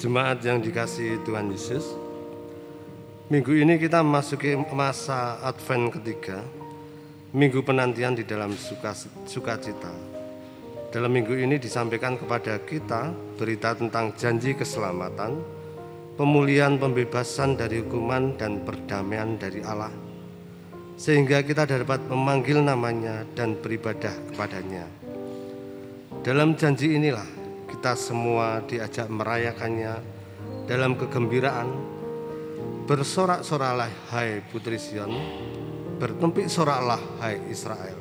Jemaat yang dikasih Tuhan Yesus, minggu ini kita memasuki masa Advent ketiga, minggu penantian di dalam suka, sukacita. Dalam minggu ini disampaikan kepada kita berita tentang janji keselamatan, pemulihan pembebasan dari hukuman dan perdamaian dari Allah. Sehingga kita dapat memanggil namanya dan beribadah kepadanya. Dalam janji inilah kita semua diajak merayakannya dalam kegembiraan. Bersorak-soraklah hai putri Sion, bertempik soraklah hai Israel.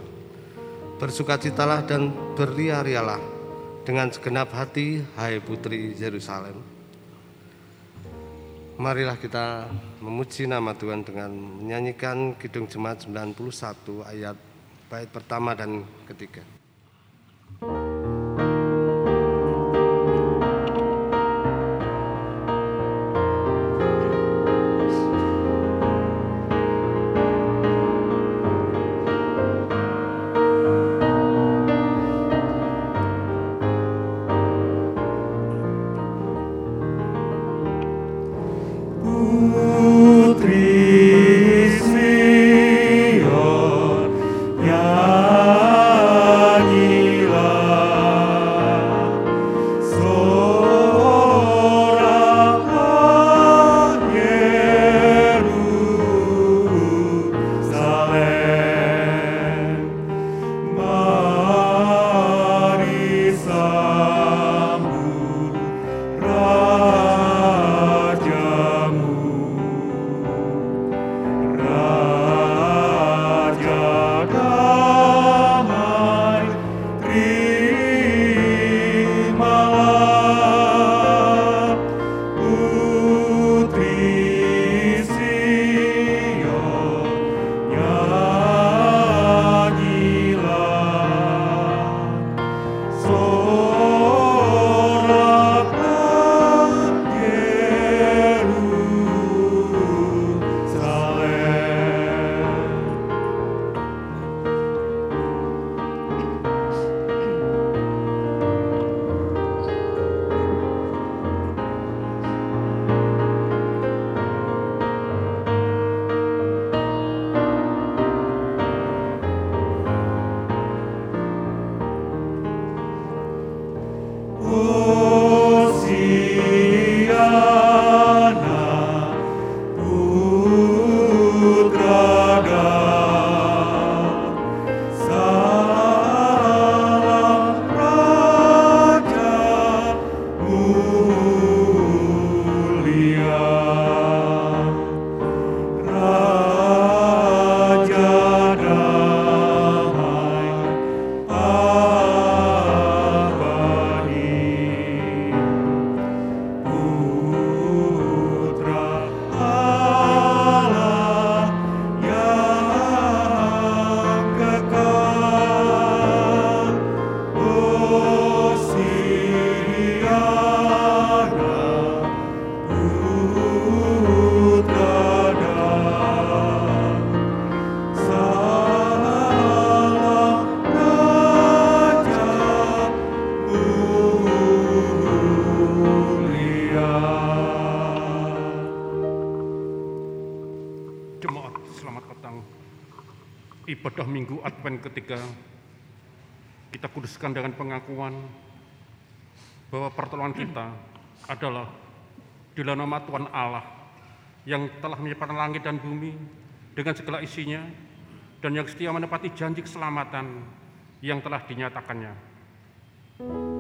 Bersukacitalah dan beria-rialah dengan segenap hati hai putri Yerusalem. Marilah kita memuji nama Tuhan dengan menyanyikan Kidung Jemaat 91 ayat bait pertama dan ketiga dengan pengakuan bahwa pertolongan kita adalah di dalam nama Tuhan Allah yang telah menyebabkan langit dan bumi dengan segala isinya dan yang setia menepati janji keselamatan yang telah dinyatakannya. Untuk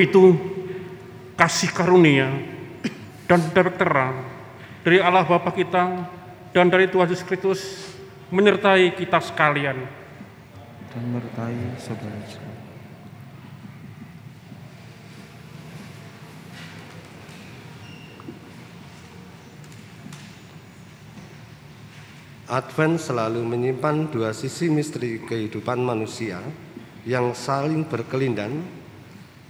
itu, kasih karunia dan terang dari Allah Bapa kita dan dari Tuhan Yesus Kristus menyertai kita sekalian. dan menyertai saudara sekalian. Advent selalu menyimpan dua sisi misteri kehidupan manusia yang saling berkelindan,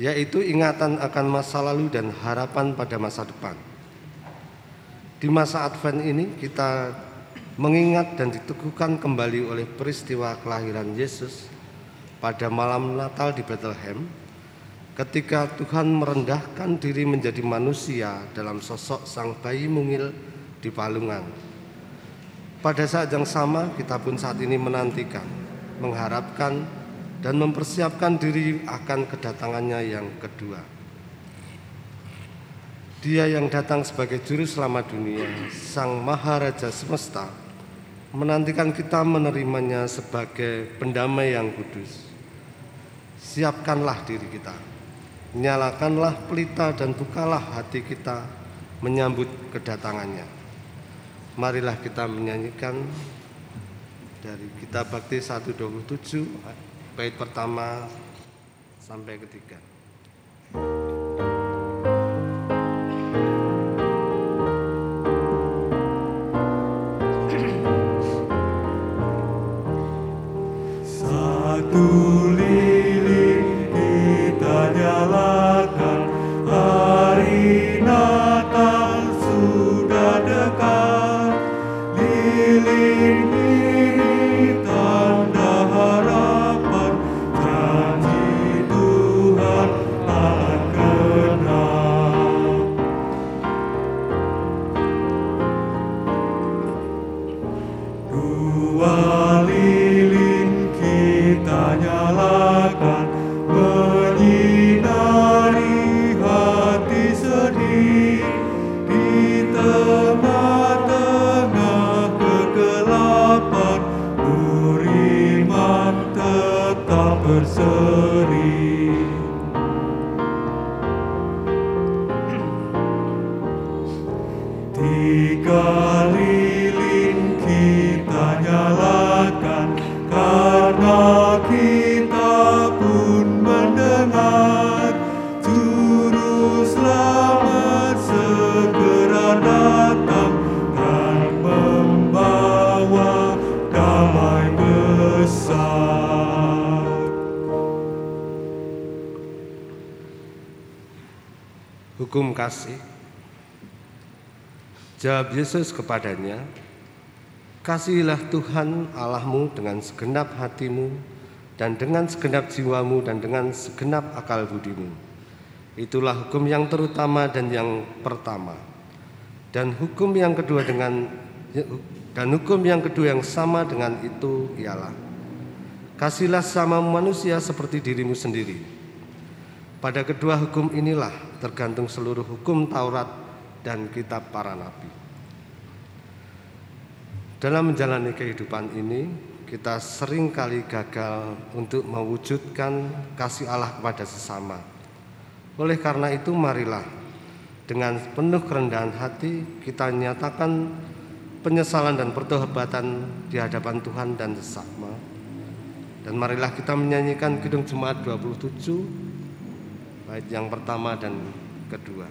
yaitu ingatan akan masa lalu dan harapan pada masa depan. Di masa Advent ini kita mengingat dan diteguhkan kembali oleh peristiwa kelahiran Yesus pada malam Natal di Bethlehem ketika Tuhan merendahkan diri menjadi manusia dalam sosok sang bayi mungil di palungan. Pada saat yang sama, kita pun saat ini menantikan, mengharapkan, dan mempersiapkan diri akan kedatangannya yang kedua. Dia yang datang sebagai juru selamat dunia, Sang Maharaja Semesta, menantikan kita menerimanya sebagai pendamai yang kudus. Siapkanlah diri kita, nyalakanlah pelita dan bukalah hati kita menyambut kedatangannya. Marilah kita menyanyikan dari kitab Bakti 127 bait pertama sampai ketiga. Satu kita nyalakan Hukum kasih Jawab Yesus kepadanya, Kasihilah Tuhan Allahmu dengan segenap hatimu dan dengan segenap jiwamu dan dengan segenap akal budimu. Itulah hukum yang terutama dan yang pertama. Dan hukum yang kedua dengan dan hukum yang kedua yang sama dengan itu ialah Kasihlah sama manusia seperti dirimu sendiri. Pada kedua hukum inilah tergantung seluruh hukum Taurat dan kitab para nabi. Dalam menjalani kehidupan ini, kita sering kali gagal untuk mewujudkan kasih Allah kepada sesama. Oleh karena itu, marilah dengan penuh kerendahan hati kita nyatakan penyesalan dan pertobatan di hadapan Tuhan dan sesama. Dan marilah kita menyanyikan Kidung Jemaat 27 bait yang pertama dan kedua.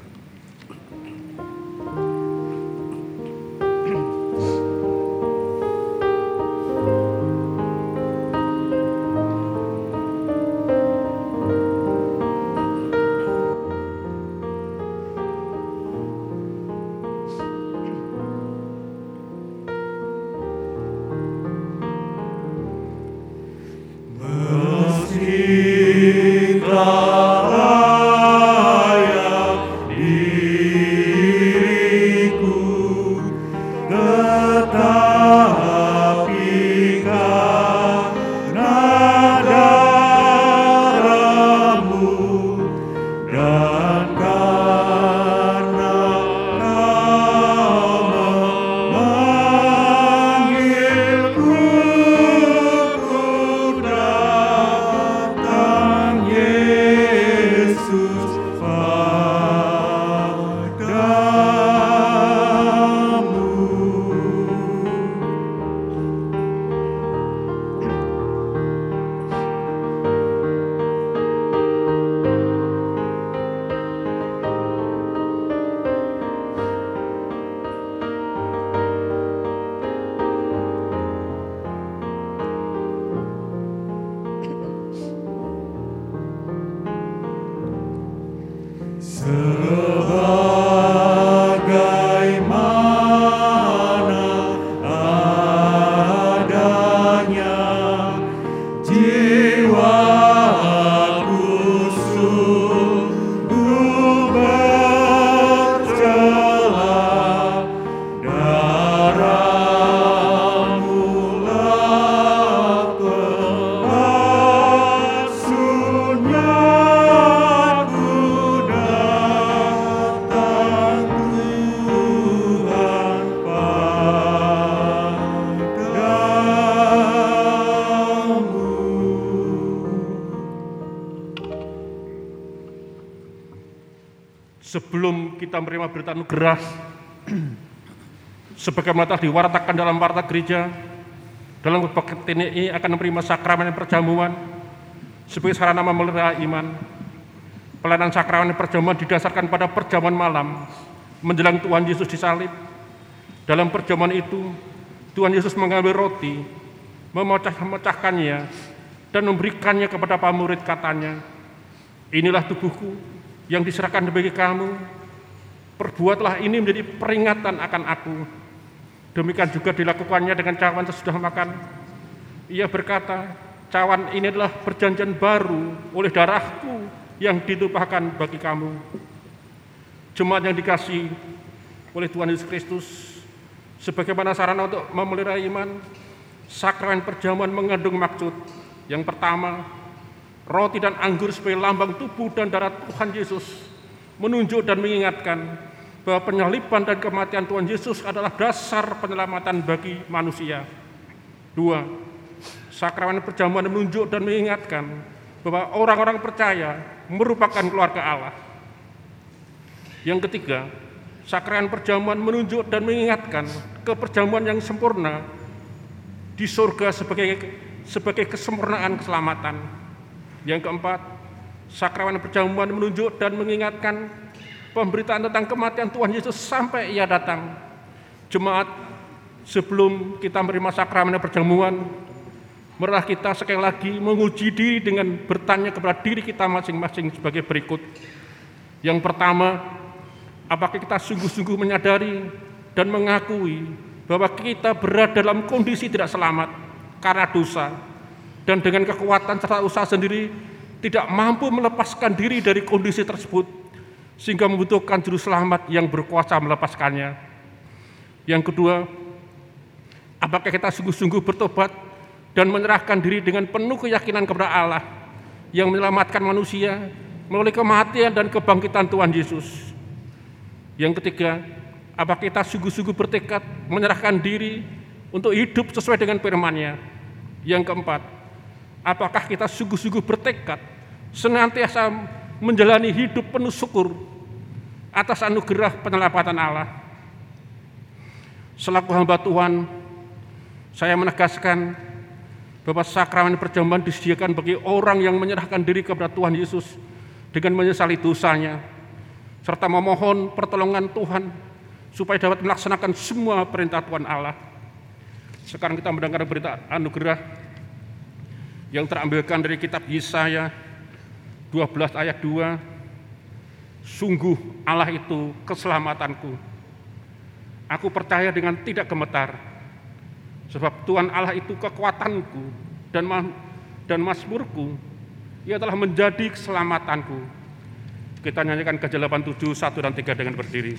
Berita anugerah sebagaimana telah diwartakan dalam warta gereja dalam kebaktian ini akan menerima sakramen perjamuan sebagai sarana memelihara iman. Pelayanan sakramen perjamuan didasarkan pada perjamuan malam menjelang Tuhan Yesus disalib. Dalam perjamuan itu Tuhan Yesus mengambil roti memecah-mecahkannya dan memberikannya kepada para murid katanya inilah tubuhku yang diserahkan bagi kamu perbuatlah ini menjadi peringatan akan aku Demikian juga dilakukannya dengan cawan sesudah makan. Ia berkata, cawan ini adalah perjanjian baru oleh darahku yang ditumpahkan bagi kamu. Jemaat yang dikasih oleh Tuhan Yesus Kristus, sebagaimana sarana untuk memelihara iman, sakramen perjamuan mengandung maksud. Yang pertama, roti dan anggur sebagai lambang tubuh dan darah Tuhan Yesus menunjuk dan mengingatkan bahwa penyaliban dan kematian Tuhan Yesus adalah dasar penyelamatan bagi manusia. Dua, sakramen perjamuan menunjuk dan mengingatkan bahwa orang-orang percaya merupakan keluarga Allah. Yang ketiga, sakramen perjamuan menunjuk dan mengingatkan ke perjamuan yang sempurna di surga sebagai sebagai kesempurnaan keselamatan. Yang keempat, sakramen perjamuan menunjuk dan mengingatkan pemberitaan tentang kematian Tuhan Yesus sampai ia datang. Jemaat, sebelum kita menerima sakramen perjamuan, marilah kita sekali lagi menguji diri dengan bertanya kepada diri kita masing-masing sebagai berikut. Yang pertama, apakah kita sungguh-sungguh menyadari dan mengakui bahwa kita berada dalam kondisi tidak selamat karena dosa dan dengan kekuatan serta usaha sendiri tidak mampu melepaskan diri dari kondisi tersebut sehingga membutuhkan juru selamat yang berkuasa melepaskannya. Yang kedua, apakah kita sungguh-sungguh bertobat dan menyerahkan diri dengan penuh keyakinan kepada Allah yang menyelamatkan manusia melalui kematian dan kebangkitan Tuhan Yesus. Yang ketiga, apakah kita sungguh-sungguh bertekad menyerahkan diri untuk hidup sesuai dengan firman-Nya? Yang keempat, apakah kita sungguh-sungguh bertekad senantiasa menjalani hidup penuh syukur atas anugerah penyelamatan Allah. Selaku hamba Tuhan, saya menegaskan bahwa sakramen perjamuan disediakan bagi orang yang menyerahkan diri kepada Tuhan Yesus dengan menyesali dosanya, serta memohon pertolongan Tuhan supaya dapat melaksanakan semua perintah Tuhan Allah. Sekarang kita mendengar berita anugerah yang terambilkan dari kitab Yesaya 12 ayat 2 Sungguh Allah itu keselamatanku. Aku percaya dengan tidak gemetar. Sebab Tuhan Allah itu kekuatanku dan dan masmurku. Ia telah menjadi keselamatanku. Kita nyanyikan ke 87, 1 dan 3 dengan berdiri.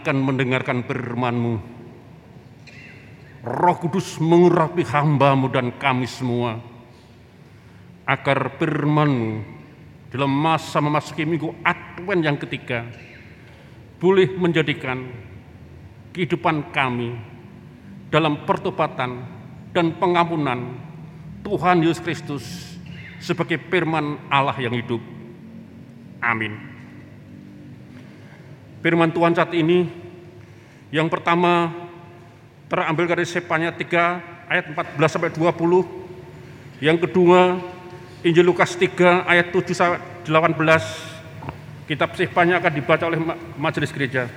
Akan mendengarkan firman-Mu. Roh Kudus mengurapi hamba-Mu dan kami semua. Agar firman-Mu dalam masa memasuki minggu Advent yang ketiga boleh menjadikan kehidupan kami dalam pertobatan dan pengampunan Tuhan Yesus Kristus sebagai firman Allah yang hidup. Amin. Firman Tuhan saat ini yang pertama terambil dari Sepanya 3 ayat 14 sampai 20. Yang kedua Injil Lukas 3 ayat 7 sampai 18. Kitab Sepanya akan dibaca oleh majelis gereja.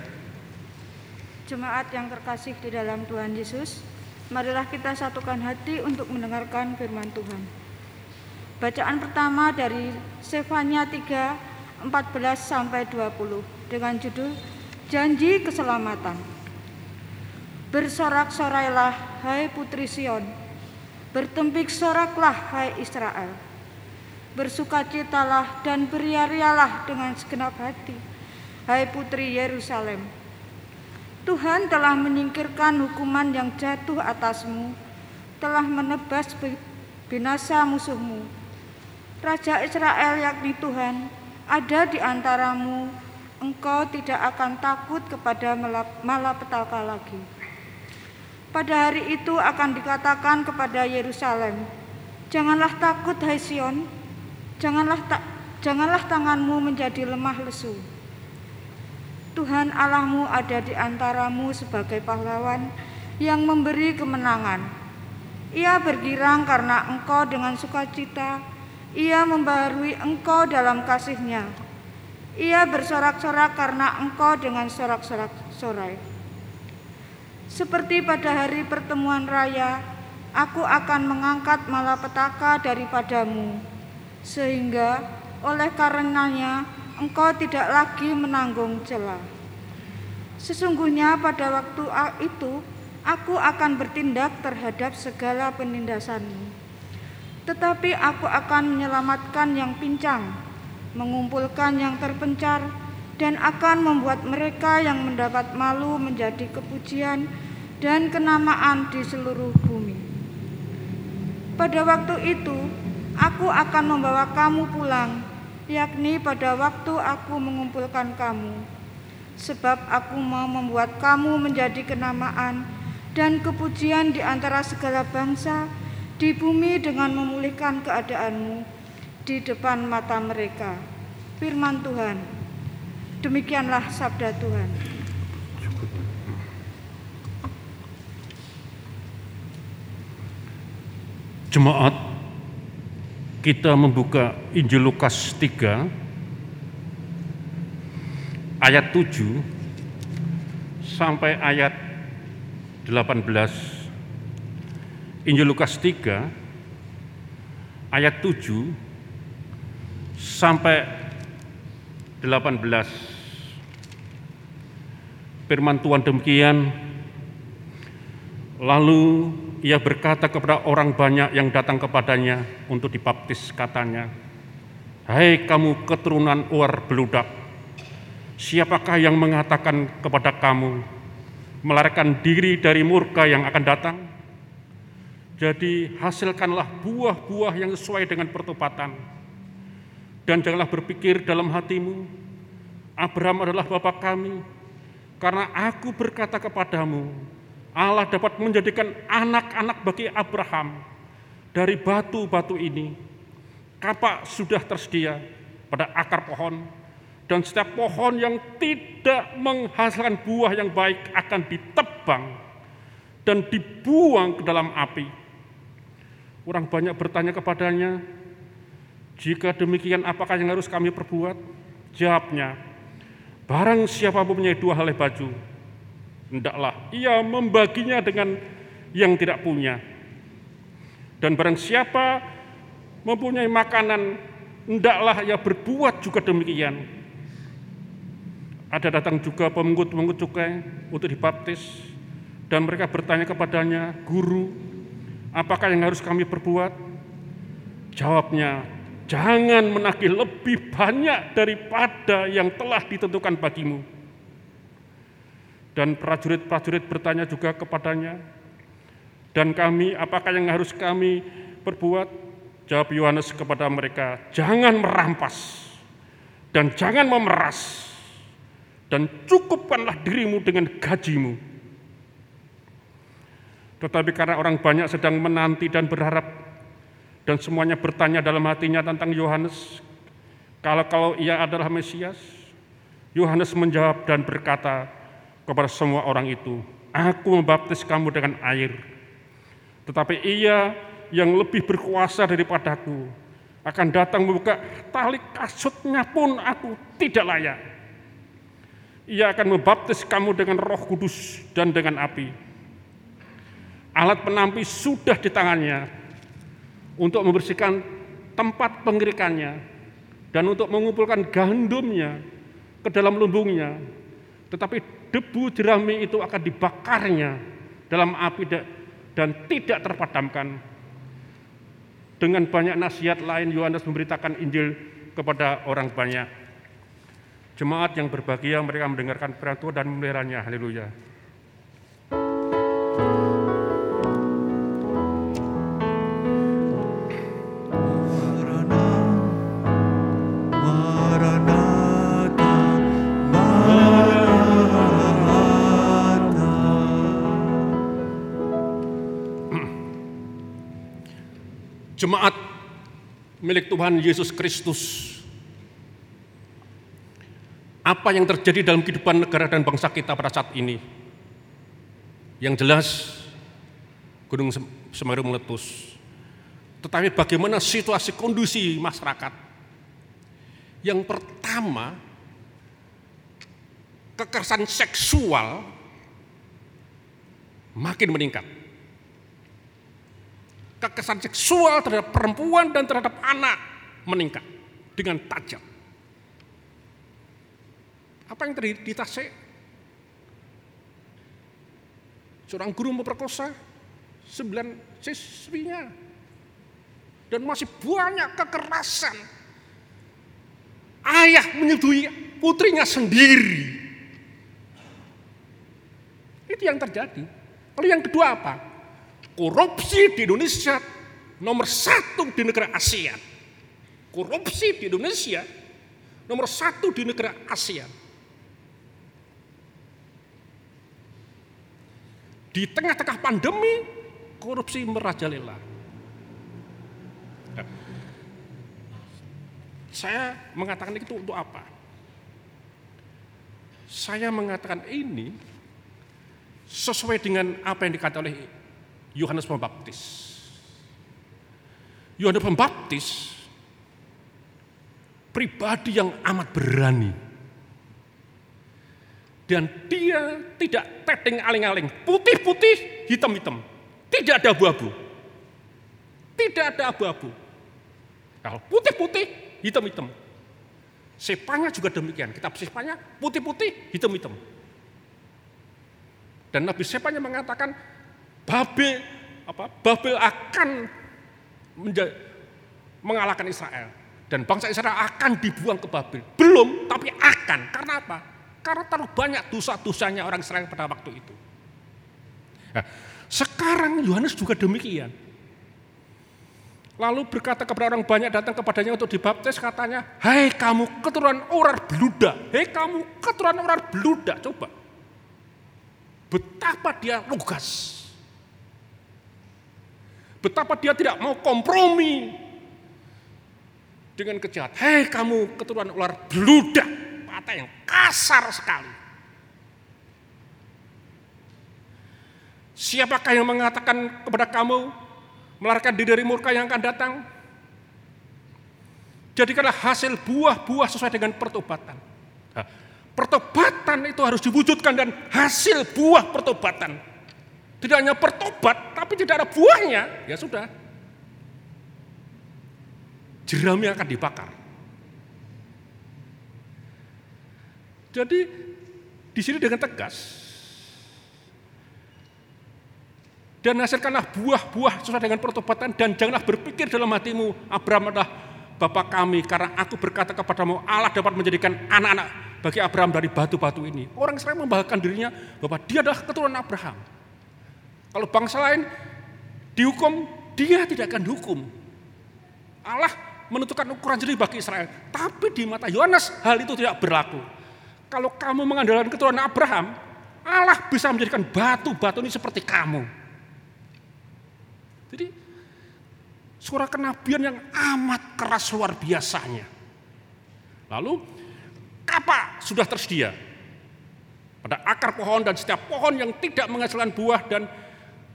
Jemaat yang terkasih di dalam Tuhan Yesus, marilah kita satukan hati untuk mendengarkan firman Tuhan. Bacaan pertama dari Sefanya 3, 14 sampai 20 dengan judul Janji Keselamatan. Bersorak-sorailah hai putri Sion, bertempik soraklah hai Israel. Bersukacitalah dan beriarialah dengan segenap hati, hai putri Yerusalem Tuhan telah menyingkirkan hukuman yang jatuh atasmu, telah menebas binasa musuhmu. Raja Israel yakni Tuhan ada di antaramu, engkau tidak akan takut kepada malapetaka lagi. Pada hari itu akan dikatakan kepada Yerusalem, janganlah takut hai Sion, janganlah tak, janganlah tanganmu menjadi lemah lesu Tuhan Allahmu ada di antaramu sebagai pahlawan yang memberi kemenangan. Ia bergirang karena engkau dengan sukacita, ia membaharui engkau dalam kasihnya. Ia bersorak-sorak karena engkau dengan sorak-sorak sorai. Seperti pada hari pertemuan raya, aku akan mengangkat malapetaka daripadamu, sehingga oleh karenanya engkau tidak lagi menanggung celah. Sesungguhnya pada waktu itu aku akan bertindak terhadap segala penindasanmu. Tetapi aku akan menyelamatkan yang pincang, mengumpulkan yang terpencar, dan akan membuat mereka yang mendapat malu menjadi kepujian dan kenamaan di seluruh bumi. Pada waktu itu, aku akan membawa kamu pulang yakni pada waktu aku mengumpulkan kamu. Sebab aku mau membuat kamu menjadi kenamaan dan kepujian di antara segala bangsa di bumi dengan memulihkan keadaanmu di depan mata mereka. Firman Tuhan. Demikianlah sabda Tuhan. Jemaat kita membuka Injil Lukas 3 ayat 7 sampai ayat 18. Injil Lukas 3 ayat 7 sampai 18. Firman Tuhan demikian, lalu ia berkata kepada orang banyak yang datang kepadanya untuk dibaptis katanya, Hai kamu keturunan uar beludak, siapakah yang mengatakan kepada kamu, melarikan diri dari murka yang akan datang? Jadi hasilkanlah buah-buah yang sesuai dengan pertobatan. Dan janganlah berpikir dalam hatimu, Abraham adalah bapak kami, karena aku berkata kepadamu, Allah dapat menjadikan anak-anak bagi Abraham dari batu-batu ini. Kapak sudah tersedia pada akar pohon dan setiap pohon yang tidak menghasilkan buah yang baik akan ditebang dan dibuang ke dalam api. Orang banyak bertanya kepadanya, jika demikian apakah yang harus kami perbuat? Jawabnya, barang siapa mempunyai dua helai baju, hendaklah ia membaginya dengan yang tidak punya. Dan barang siapa mempunyai makanan, hendaklah ia berbuat juga demikian. Ada datang juga pemungut-pemungut cukai untuk dibaptis, dan mereka bertanya kepadanya, Guru, apakah yang harus kami perbuat? Jawabnya, Jangan menagih lebih banyak daripada yang telah ditentukan bagimu. Dan prajurit-prajurit bertanya juga kepadanya, dan kami, apakah yang harus kami perbuat? Jawab Yohanes kepada mereka, jangan merampas dan jangan memeras dan cukupkanlah dirimu dengan gajimu. Tetapi karena orang banyak sedang menanti dan berharap dan semuanya bertanya dalam hatinya tentang Yohanes, kalau kalau ia adalah Mesias, Yohanes menjawab dan berkata kepada semua orang itu, Aku membaptis kamu dengan air, tetapi ia yang lebih berkuasa daripadaku akan datang membuka tali kasutnya pun aku tidak layak. Ia akan membaptis kamu dengan roh kudus dan dengan api. Alat penampi sudah di tangannya untuk membersihkan tempat pengirikannya dan untuk mengumpulkan gandumnya ke dalam lumbungnya. Tetapi debu jerami itu akan dibakarnya dalam api dan tidak terpadamkan. Dengan banyak nasihat lain Yohanes memberitakan Injil kepada orang banyak. Jemaat yang berbahagia mereka mendengarkan firman dan memeliharanya. Haleluya. Jemaat milik Tuhan Yesus Kristus. Apa yang terjadi dalam kehidupan negara dan bangsa kita pada saat ini? Yang jelas Gunung Semeru meletus. Tetapi bagaimana situasi kondisi masyarakat? Yang pertama, kekerasan seksual makin meningkat kekerasan seksual terhadap perempuan dan terhadap anak meningkat dengan tajam. Apa yang terjadi di Tasik? Seorang guru memperkosa sembilan siswinya. Dan masih banyak kekerasan. Ayah menyetujui putrinya sendiri. Itu yang terjadi. Lalu yang kedua apa? Korupsi di Indonesia nomor satu di negara ASEAN. Korupsi di Indonesia nomor satu di negara ASEAN. Di tengah-tengah pandemi, korupsi merajalela. Nah, saya mengatakan itu untuk apa? Saya mengatakan ini sesuai dengan apa yang dikatakan oleh Yohanes Pembaptis. Yohanes Pembaptis pribadi yang amat berani. Dan dia tidak teteng aling-aling, putih-putih, hitam-hitam. Tidak ada abu-abu. Tidak ada abu-abu. Kalau putih-putih, hitam-hitam. Sepanya juga demikian. Kitab sepanya putih-putih, hitam-hitam. Dan Nabi Sepanya mengatakan Babel apa Babel akan mengalahkan Israel dan bangsa Israel akan dibuang ke Babel. Belum, tapi akan. Karena apa? Karena terlalu banyak dosa-dosanya orang Israel pada waktu itu. Nah, sekarang Yohanes juga demikian. Lalu berkata kepada orang banyak datang kepadanya untuk dibaptis katanya, "Hai kamu keturunan ular beluda, hei kamu keturunan ular beluda." Coba. Betapa dia lugas Betapa dia tidak mau kompromi dengan kejahatan. Hei kamu keturunan ular beludak, kata yang kasar sekali. Siapakah yang mengatakan kepada kamu melarikan diri dari murka yang akan datang? Jadikanlah hasil buah-buah sesuai dengan pertobatan. Pertobatan itu harus diwujudkan dan hasil buah pertobatan tidak hanya bertobat, tapi tidak ada buahnya, ya sudah. Jerami akan dibakar. Jadi di sini dengan tegas. Dan hasilkanlah buah-buah sesuai dengan pertobatan dan janganlah berpikir dalam hatimu Abraham adalah Bapa kami, karena aku berkata kepadamu, Allah dapat menjadikan anak-anak bagi Abraham dari batu-batu ini. Orang Israel membanggakan dirinya bahwa dia adalah keturunan Abraham. Kalau bangsa lain dihukum, dia tidak akan dihukum. Allah menentukan ukuran jernih bagi Israel. Tapi di mata Yohanes hal itu tidak berlaku. Kalau kamu mengandalkan keturunan Abraham, Allah bisa menjadikan batu-batu ini seperti kamu. Jadi suara kenabian yang amat keras luar biasanya. Lalu apa sudah tersedia? Pada akar pohon dan setiap pohon yang tidak menghasilkan buah dan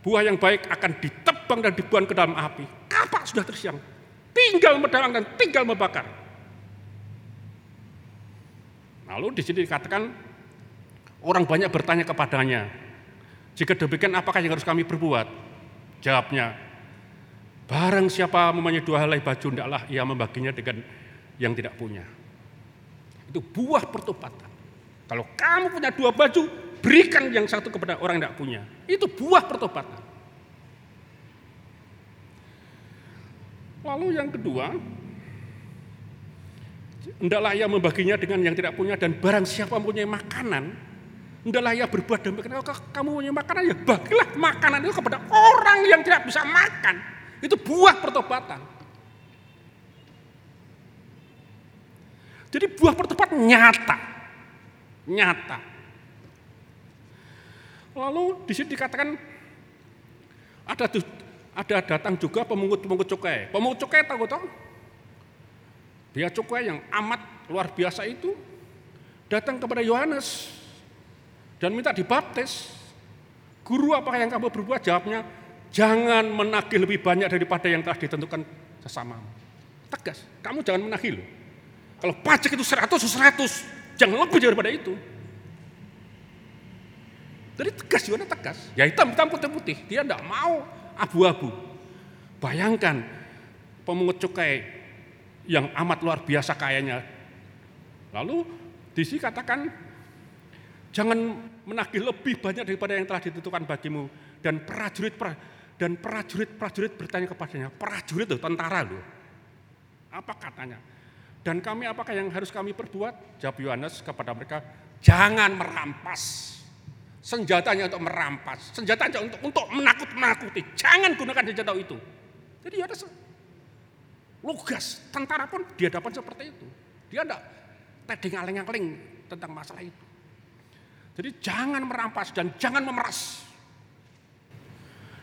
buah yang baik akan ditebang dan dibuang ke dalam api. Kapak sudah tersiang. Tinggal mendalang dan tinggal membakar. Lalu di sini dikatakan orang banyak bertanya kepadanya, jika demikian apakah yang harus kami perbuat? Jawabnya, barang siapa mempunyai dua helai baju, hendaklah ia membaginya dengan yang tidak punya. Itu buah pertobatan. Kalau kamu punya dua baju, berikan yang satu kepada orang yang tidak punya. Itu buah pertobatan. Lalu yang kedua, hendaklah ia membaginya dengan yang tidak punya dan barang siapa mempunyai makanan, hendaklah ia berbuat demikian. Kalau kamu punya makanan, ya bagilah makanan itu kepada orang yang tidak bisa makan. Itu buah pertobatan. Jadi buah pertobatan nyata. Nyata. Lalu di sini dikatakan ada ada datang juga pemungut-pemungut cukai. Pemungut cukai tahu tahu? Dia cukai yang amat luar biasa itu datang kepada Yohanes dan minta dibaptis. Guru apa yang kamu berbuat? Jawabnya, jangan menagih lebih banyak daripada yang telah ditentukan sesamamu. Tegas, kamu jangan menagih. Kalau pajak itu 100, 100, jangan lebih daripada itu. Jadi tegas Yohanes tegas. Ya hitam, hitam, putih, putih. Dia tidak mau abu-abu. Bayangkan pemungut cukai yang amat luar biasa kayanya. Lalu di sini katakan jangan menagih lebih banyak daripada yang telah ditentukan bagimu dan prajurit dan prajurit-prajurit bertanya kepadanya, prajurit loh, tentara loh. Apa katanya? Dan kami apakah yang harus kami perbuat? Jawab Yohanes kepada mereka, jangan merampas. Senjatanya untuk merampas, senjatanya untuk untuk menakut-nakuti. Jangan gunakan senjata itu. Jadi ada lugas, tentara pun di hadapan seperti itu. Dia tidak tedeng aleng-aleng tentang masalah itu. Jadi jangan merampas dan jangan memeras.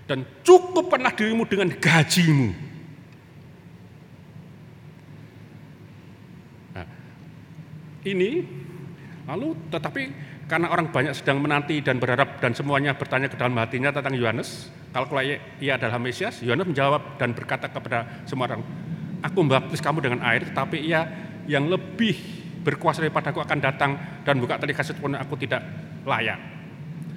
Dan cukup pernah dirimu dengan gajimu. Nah, ini lalu tetapi karena orang banyak sedang menanti dan berharap dan semuanya bertanya ke dalam hatinya tentang Yohanes, kalau ia adalah Mesias, Yohanes menjawab dan berkata kepada semua orang, aku membaptis kamu dengan air, tetapi ia yang lebih berkuasa daripada aku akan datang dan buka tali kasut pun aku tidak layak.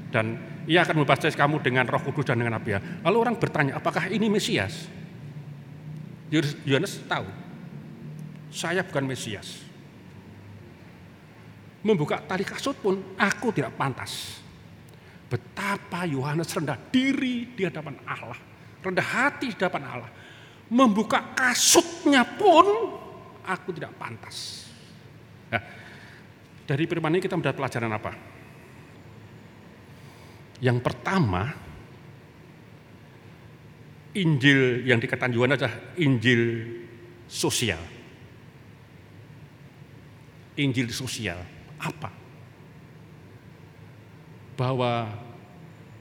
Dan ia akan membaptis kamu dengan roh kudus dan dengan api. Lalu orang bertanya, apakah ini Mesias? Yohanes tahu, saya bukan Mesias membuka tali kasut pun aku tidak pantas. Betapa Yohanes rendah diri di hadapan Allah, rendah hati di hadapan Allah. Membuka kasutnya pun aku tidak pantas. Nah, dari firman ini kita mendapat pelajaran apa? Yang pertama, Injil yang dikatakan Yohanes adalah Injil sosial. Injil sosial apa? Bahwa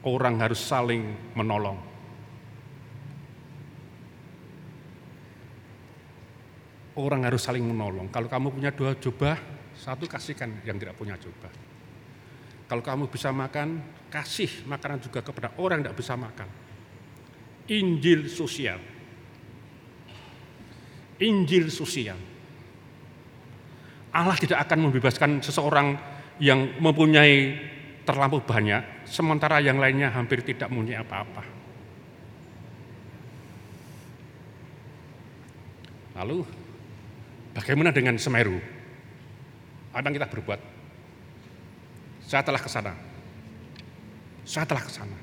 orang harus saling menolong. Orang harus saling menolong. Kalau kamu punya dua jubah, satu kasihkan yang tidak punya jubah. Kalau kamu bisa makan, kasih makanan juga kepada orang yang tidak bisa makan. Injil sosial. Injil sosial. Allah tidak akan membebaskan seseorang yang mempunyai terlampau banyak, sementara yang lainnya hampir tidak mempunyai apa-apa. Lalu, bagaimana dengan Semeru? Apa yang kita berbuat? Saya telah ke sana. Saya telah ke sana.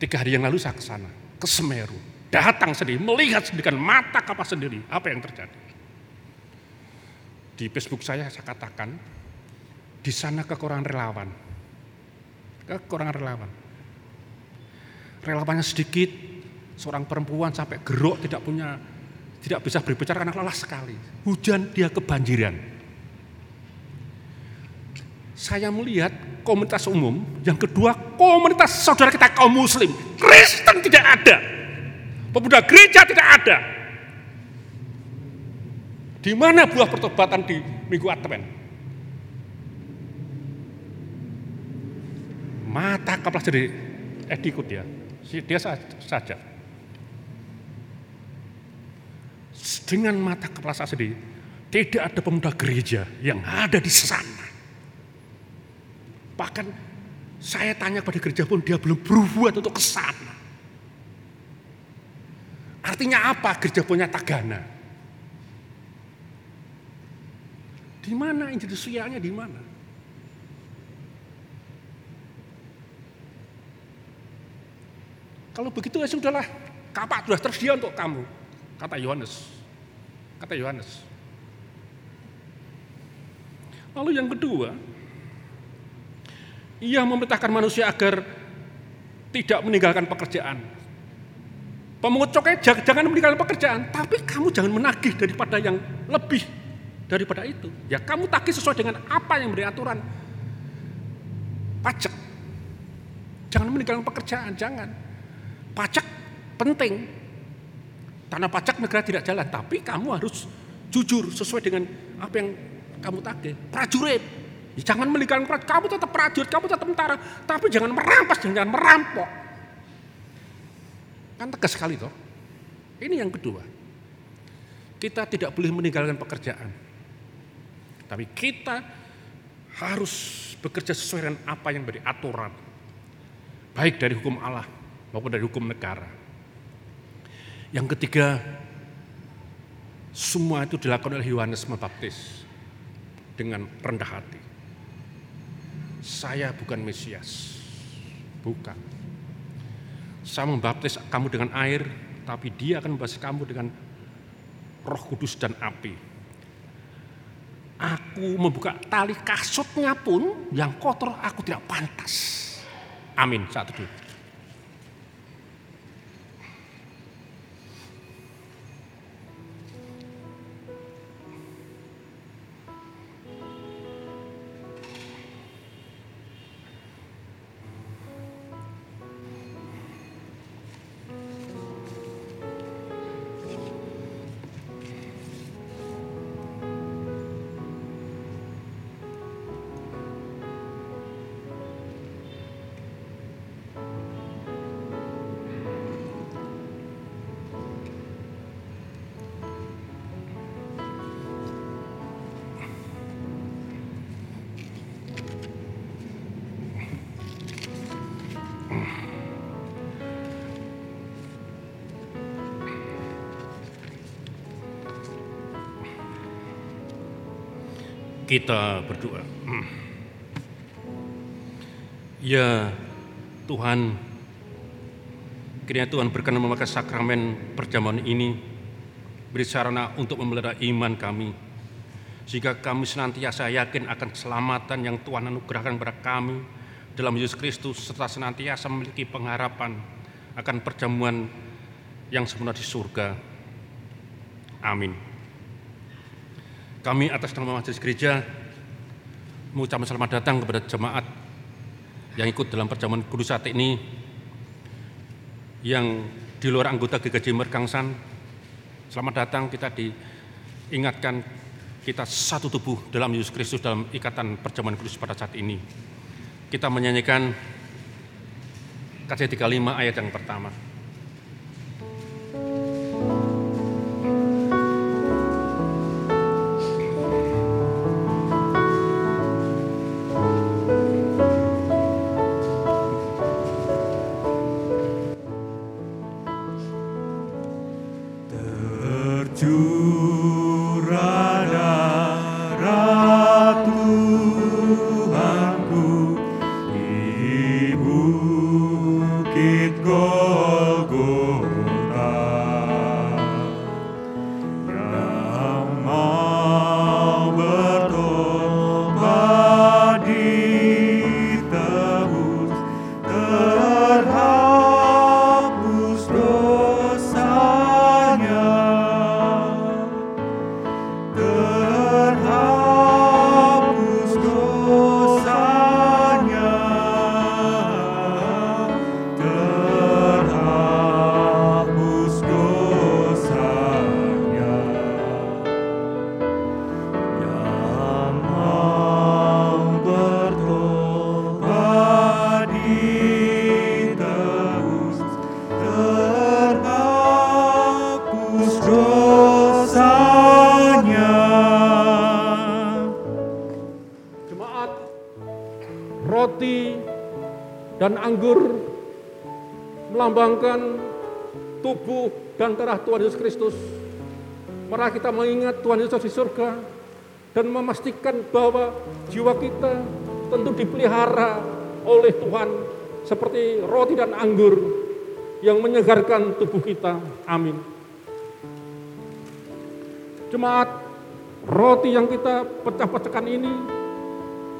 Tiga hari yang lalu saya ke sana, ke Semeru. datang sendiri, melihat sendiri mata kapal sendiri apa yang terjadi. Di Facebook saya saya katakan, di sana kekurangan relawan. Kekurangan relawan. Relawannya sedikit, seorang perempuan sampai gerok tidak punya tidak bisa berbicara karena lelah sekali. Hujan dia kebanjiran. Saya melihat komunitas umum, yang kedua komunitas saudara kita kaum muslim. Kristen tidak ada. Pemuda gereja tidak ada. Di mana buah pertobatan di minggu Advent? Mata kepala jadi eh ikut dia. Dia saja. Dengan mata kepala saya sendiri, tidak ada pemuda gereja yang ada di sana. Bahkan saya tanya pada gereja pun dia belum berbuat untuk ke sana. Artinya apa gereja punya tagana? Di mana institusinya di mana? Kalau begitu ya sudahlah, kapak sudah tersedia untuk kamu, kata Yohanes. Kata Yohanes. Lalu yang kedua, ia memerintahkan manusia agar tidak meninggalkan pekerjaan. Pemungut cokai jangan meninggalkan pekerjaan, tapi kamu jangan menagih daripada yang lebih daripada itu. Ya kamu tagih sesuai dengan apa yang menjadi aturan pajak. Jangan meninggalkan pekerjaan, jangan. Pajak penting. Tanpa pajak negara tidak jalan, tapi kamu harus jujur sesuai dengan apa yang kamu tagih. Prajurit, ya, jangan meninggalkan prajurit. Kamu tetap prajurit, kamu tetap tentara, tapi jangan merampas, jangan merampok. Kan tegas sekali toh. Ini yang kedua. Kita tidak boleh meninggalkan pekerjaan. Tapi kita harus bekerja sesuai dengan apa yang menjadi aturan. Baik dari hukum Allah maupun dari hukum negara. Yang ketiga, semua itu dilakukan oleh Yohanes Pembaptis dengan rendah hati. Saya bukan Mesias, bukan. Saya membaptis kamu dengan air, tapi dia akan membaptis kamu dengan roh kudus dan api. Aku membuka tali kasutnya pun yang kotor aku tidak pantas. Amin. Satu dulu. Kita berdoa. Ya Tuhan, kiranya Tuhan berkenan memakai sakramen perjamuan ini beri sarana untuk memelihara iman kami sehingga kami senantiasa yakin akan keselamatan yang Tuhan anugerahkan kepada kami dalam Yesus Kristus serta senantiasa memiliki pengharapan akan perjamuan yang sempurna di surga. Amin. Kami atas nama Majelis Gereja mengucapkan selamat datang kepada jemaat yang ikut dalam perjamuan kudus saat ini yang di luar anggota GKJ Merkangsan. Selamat datang kita diingatkan kita satu tubuh dalam Yesus Kristus dalam ikatan perjamuan kudus pada saat ini. Kita menyanyikan KC 35 ayat yang pertama. to melambangkan tubuh dan darah Tuhan Yesus Kristus. Mari kita mengingat Tuhan Yesus di surga dan memastikan bahwa jiwa kita tentu dipelihara oleh Tuhan seperti roti dan anggur yang menyegarkan tubuh kita. Amin. Jemaat, roti yang kita pecah-pecahkan ini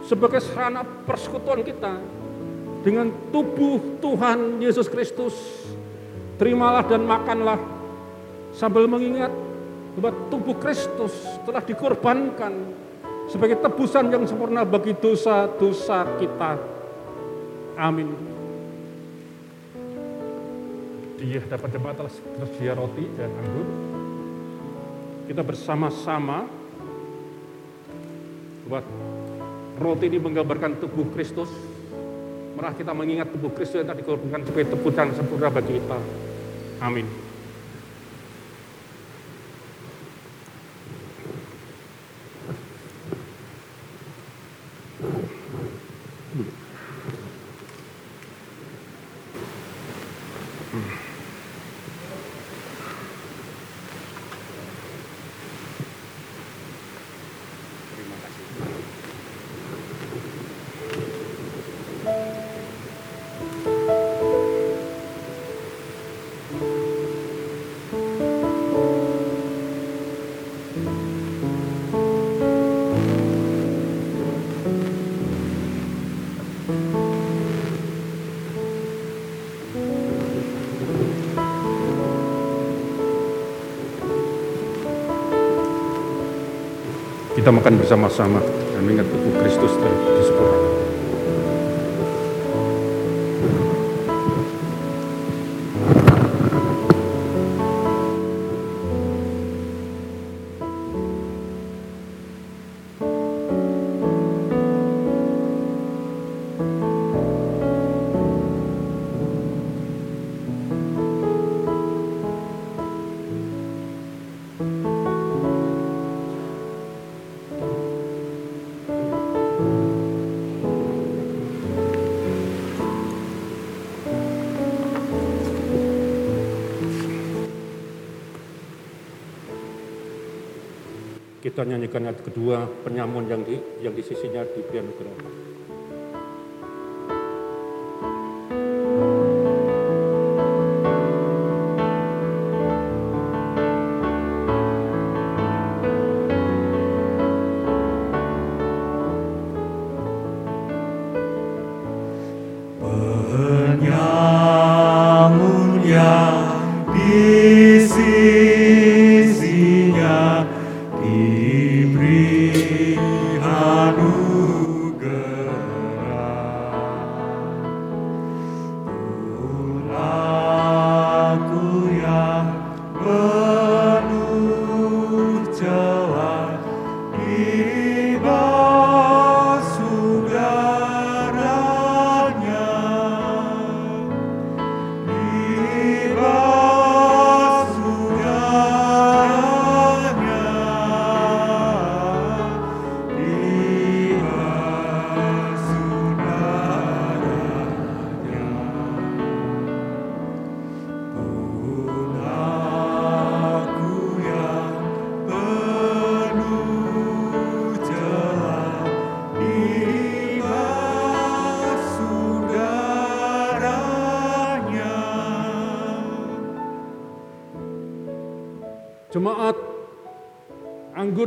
sebagai sarana persekutuan kita dengan tubuh Tuhan Yesus Kristus. Terimalah dan makanlah sambil mengingat bahwa tubuh Kristus telah dikorbankan sebagai tebusan yang sempurna bagi dosa-dosa kita. Amin. Dia dapat jemaat telah tersedia roti dan anggur. Kita bersama-sama buat roti ini menggambarkan tubuh Kristus. Merah kita mengingat tubuh Kristus yang telah dikorbankan sebagai tebusan sempurna bagi kita. Amin. Kita makan bersama-sama dan mengingat tubuh Kristus Kita nyanyikan ayat kedua penyamun yang di yang di sisinya di piano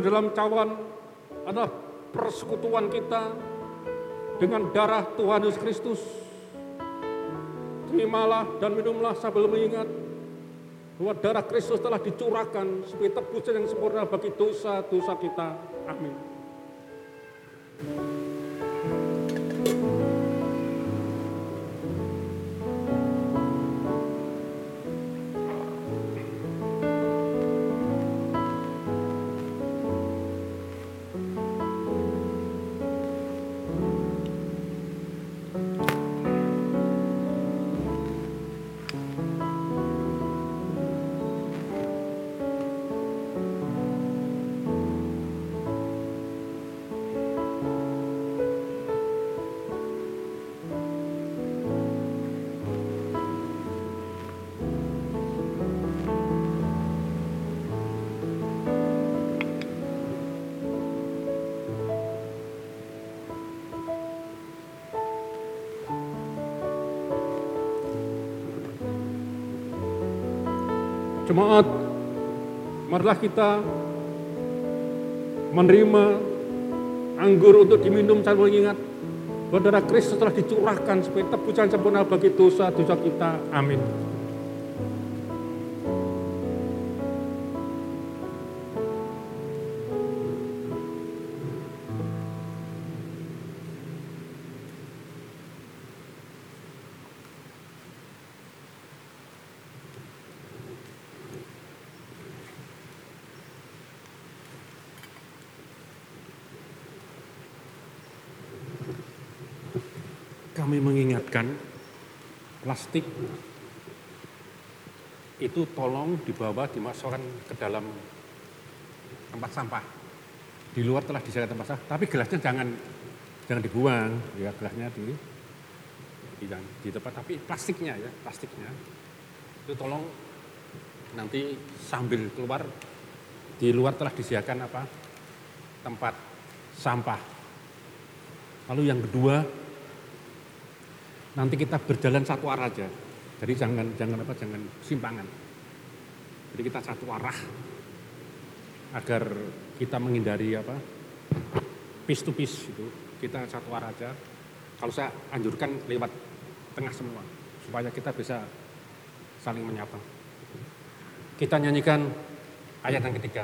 dalam cawan adalah persekutuan kita dengan darah Tuhan Yesus Kristus. Terimalah dan minumlah sambil mengingat bahwa darah Kristus telah dicurahkan sebagai tebusan yang sempurna bagi dosa-dosa kita. Amin. Jemaat, marilah kita menerima anggur untuk diminum sambil mengingat bahwa darah Kristus telah dicurahkan sebagai tebusan sempurna bagi dosa-dosa kita. Amin. Mengingatkan plastik itu tolong dibawa dimasukkan ke dalam tempat sampah. Di luar telah disediakan tempat sampah, tapi gelasnya jangan jangan dibuang, ya gelasnya di di, di tempat tapi plastiknya ya, plastiknya itu tolong nanti sambil keluar di luar telah disediakan apa tempat sampah. Lalu yang kedua nanti kita berjalan satu arah aja. Jadi jangan jangan apa jangan simpangan. Jadi kita satu arah agar kita menghindari apa piece to piece itu kita satu arah aja. Kalau saya anjurkan lewat tengah semua supaya kita bisa saling menyapa. Kita nyanyikan ayat yang ketiga.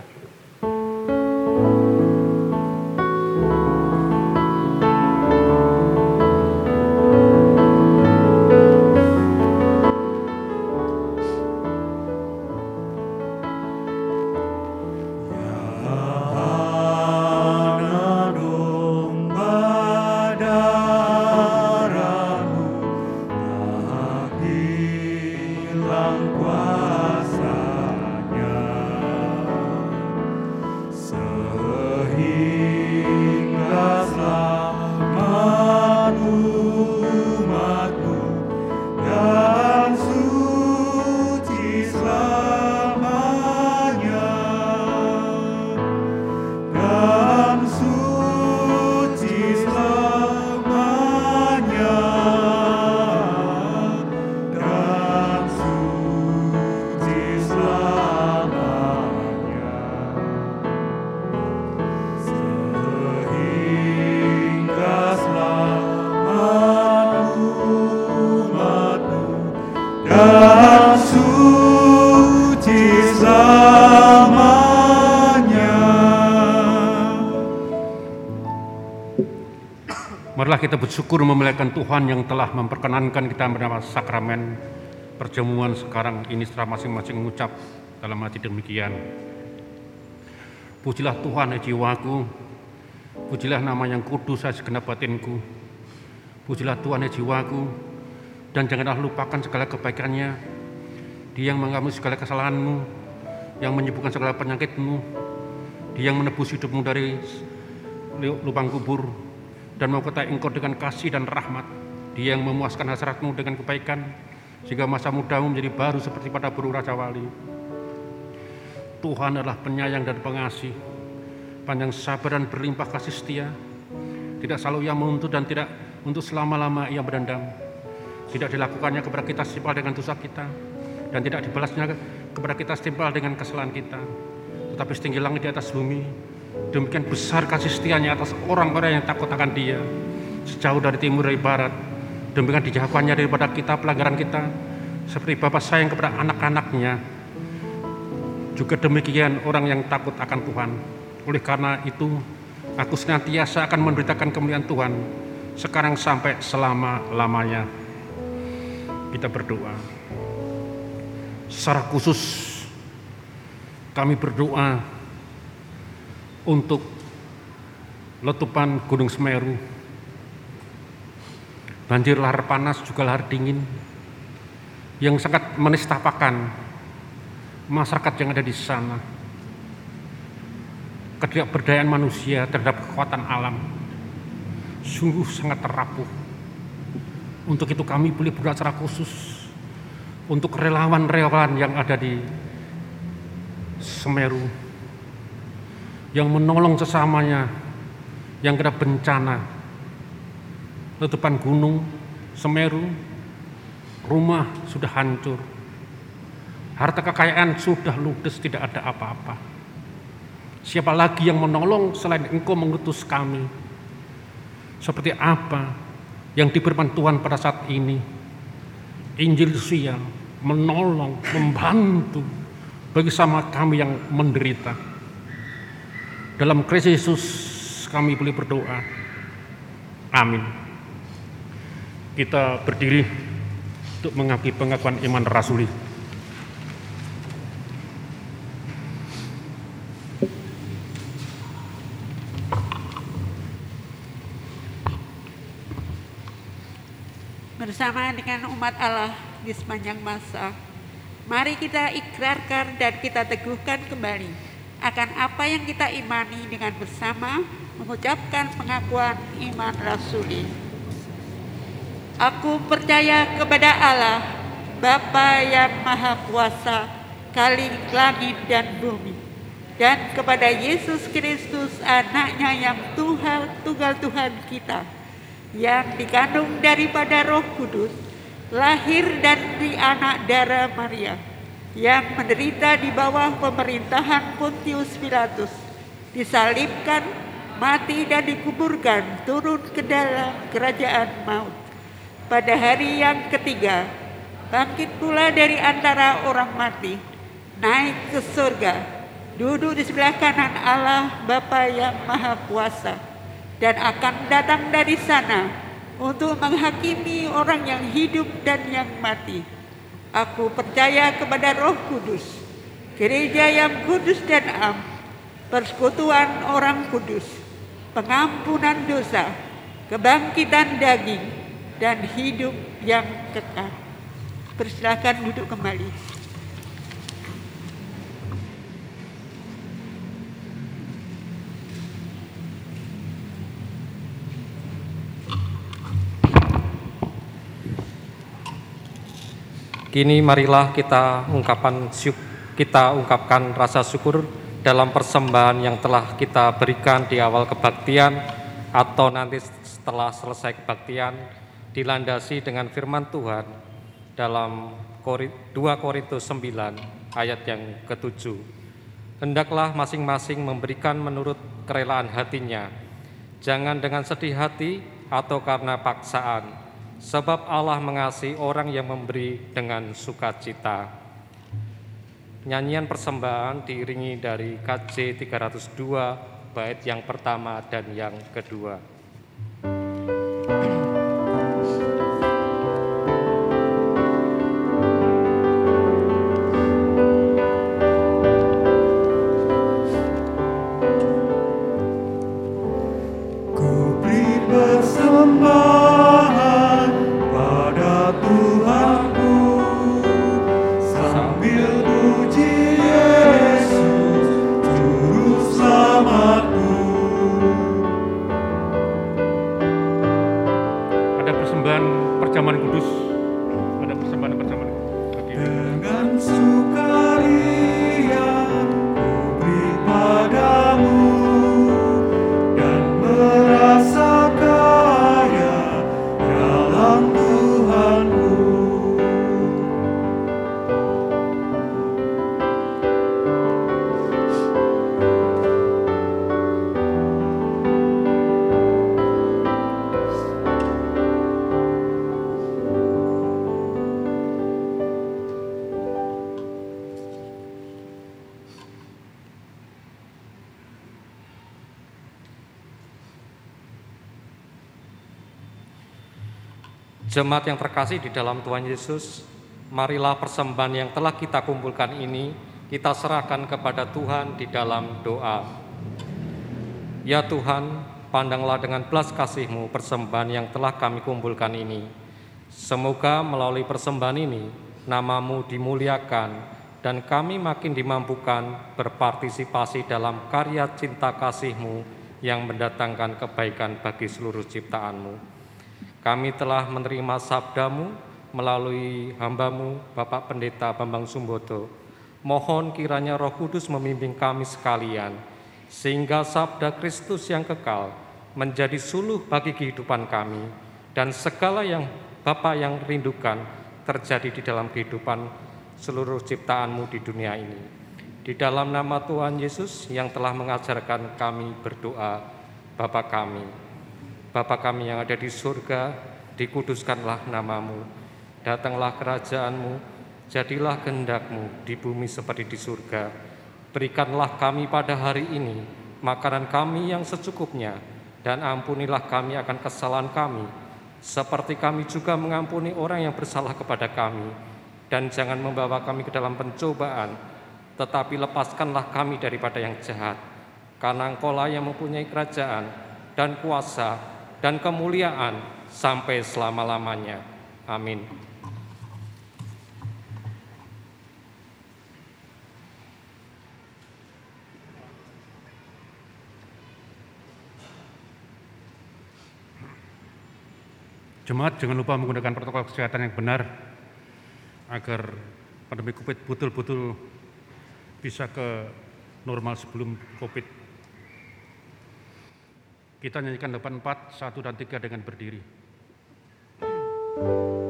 Marilah kita bersyukur memuliakan Tuhan yang telah memperkenankan kita menerima sakramen perjamuan sekarang ini setelah masing-masing mengucap dalam hati demikian. Pujilah Tuhan hai jiwaku, pujilah nama yang kudus hai segenap batinku. Pujilah Tuhan hai jiwaku, dan janganlah lupakan segala kebaikannya. Dia yang mengampuni segala kesalahanmu, yang menyembuhkan segala penyakitmu, dia yang menebus hidupmu dari lubang kubur, dan mengkotai engkau dengan kasih dan rahmat. Dia yang memuaskan hasratmu dengan kebaikan, sehingga masa mudamu menjadi baru seperti pada burung Raja Wali. Tuhan adalah penyayang dan pengasih, panjang sabar dan berlimpah kasih setia, tidak selalu ia menuntut dan tidak untuk selama-lama ia berdendam. Tidak dilakukannya kepada kita setimpal dengan dosa kita, dan tidak dibalasnya kepada kita setimpal dengan kesalahan kita. Tetapi setinggi langit di atas bumi, demikian besar kasih setianya atas orang-orang yang takut akan dia. Sejauh dari timur dari barat, demikian dijauhkannya daripada kita pelanggaran kita, seperti Bapa sayang kepada anak-anaknya, juga demikian orang yang takut akan Tuhan. Oleh karena itu, aku senantiasa akan memberitakan kemuliaan Tuhan sekarang sampai selama-lamanya. Kita berdoa. Secara khusus kami berdoa untuk letupan Gunung Semeru. Banjir lahar panas juga lahar dingin yang sangat menistapakan masyarakat yang ada di sana. Ketidakberdayaan manusia terhadap kekuatan alam sungguh sangat terapuh. Untuk itu kami boleh berdoa secara khusus untuk relawan-relawan yang ada di Semeru yang menolong sesamanya yang kena bencana letupan gunung Semeru rumah sudah hancur Harta kekayaan sudah ludes, tidak ada apa-apa. Siapa lagi yang menolong selain engkau mengutus kami? Seperti apa yang diberikan Tuhan pada saat ini? Injil siang menolong, membantu bagi sama kami yang menderita. Dalam Kristus Yesus kami boleh berdoa. Amin. Kita berdiri untuk mengakui pengakuan iman rasuli. bersama dengan umat Allah di sepanjang masa. Mari kita ikrarkan dan kita teguhkan kembali akan apa yang kita imani dengan bersama mengucapkan pengakuan iman rasuli. Aku percaya kepada Allah, Bapa yang Maha Kuasa, kali langit dan bumi, dan kepada Yesus Kristus anaknya yang Tuhan, Tunggal Tuhan kita, yang dikandung daripada roh kudus, lahir dari anak darah Maria, yang menderita di bawah pemerintahan Pontius Pilatus, disalibkan, mati dan dikuburkan, turun ke dalam kerajaan maut. Pada hari yang ketiga, bangkit pula dari antara orang mati, naik ke surga, duduk di sebelah kanan Allah Bapa yang Maha Kuasa, dan akan datang dari sana untuk menghakimi orang yang hidup dan yang mati. Aku percaya kepada Roh Kudus, gereja yang kudus dan am, persekutuan orang kudus, pengampunan dosa, kebangkitan daging, dan hidup yang kekal. Persilakan duduk kembali. Kini marilah kita ungkapan kita ungkapkan rasa syukur dalam persembahan yang telah kita berikan di awal kebaktian atau nanti setelah selesai kebaktian dilandasi dengan firman Tuhan dalam 2 Korintus 9 ayat yang ketujuh. Hendaklah masing-masing memberikan menurut kerelaan hatinya, jangan dengan sedih hati atau karena paksaan, sebab Allah mengasihi orang yang memberi dengan sukacita. Nyanyian persembahan diiringi dari KJ 302 bait yang pertama dan yang kedua. Jemaat yang terkasih di dalam Tuhan Yesus, marilah persembahan yang telah kita kumpulkan ini kita serahkan kepada Tuhan di dalam doa. Ya Tuhan, pandanglah dengan belas kasih-Mu persembahan yang telah kami kumpulkan ini. Semoga melalui persembahan ini, namamu dimuliakan dan kami makin dimampukan berpartisipasi dalam karya cinta kasih-Mu yang mendatangkan kebaikan bagi seluruh ciptaanmu. Kami telah menerima sabdamu melalui hambamu Bapak Pendeta Bambang Sumbodo. Mohon kiranya roh kudus memimpin kami sekalian, sehingga sabda Kristus yang kekal menjadi suluh bagi kehidupan kami, dan segala yang Bapak yang rindukan terjadi di dalam kehidupan seluruh ciptaanmu di dunia ini. Di dalam nama Tuhan Yesus yang telah mengajarkan kami berdoa, Bapa kami. Bapa kami yang ada di surga, dikuduskanlah namamu. Datanglah kerajaanmu, jadilah kehendakmu di bumi seperti di surga. Berikanlah kami pada hari ini makanan kami yang secukupnya, dan ampunilah kami akan kesalahan kami, seperti kami juga mengampuni orang yang bersalah kepada kami. Dan jangan membawa kami ke dalam pencobaan, tetapi lepaskanlah kami daripada yang jahat. Karena engkaulah yang mempunyai kerajaan, dan kuasa, dan kemuliaan sampai selama-lamanya. Amin. Jemaat jangan lupa menggunakan protokol kesehatan yang benar agar pandemi Covid betul-betul bisa ke normal sebelum Covid. Kita nyanyikan depan 4, 1 dan 3 dengan berdiri. Ya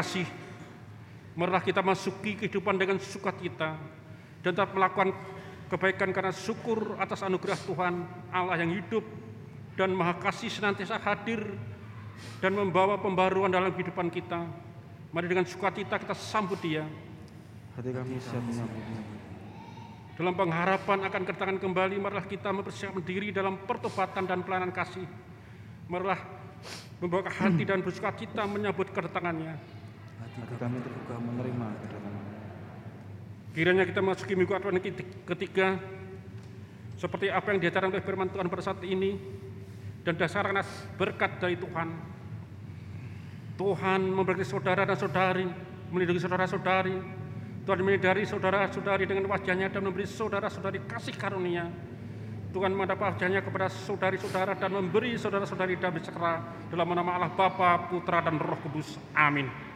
terkasih, marilah kita masuki kehidupan dengan sukacita dan tetap melakukan kebaikan karena syukur atas anugerah Tuhan Allah yang hidup dan maha kasih senantiasa hadir dan membawa pembaruan dalam kehidupan kita. Mari dengan sukacita kita sambut dia Hati kami siap menyambutnya. dalam pengharapan akan kedatangan kembali. Marilah kita mempersiapkan diri dalam pertobatan dan pelayanan kasih. Marilah membawa hati dan bersukacita menyambut kedatangannya. Hati kami terbuka menerima kedatangan. Kiranya kita masuki minggu Advent ketiga seperti apa yang diajarkan oleh firman Tuhan pada saat ini dan dasarkan atas berkat dari Tuhan. Tuhan memberkati saudara dan saudari, melindungi saudara-saudari. Tuhan menyadari saudara-saudari dengan wajahnya dan memberi saudara-saudari kasih karunia. Tuhan menghadap wajahnya kepada saudari-saudara dan memberi saudara-saudari damai sejahtera dalam nama Allah Bapa, Putra, dan Roh Kudus. Amin.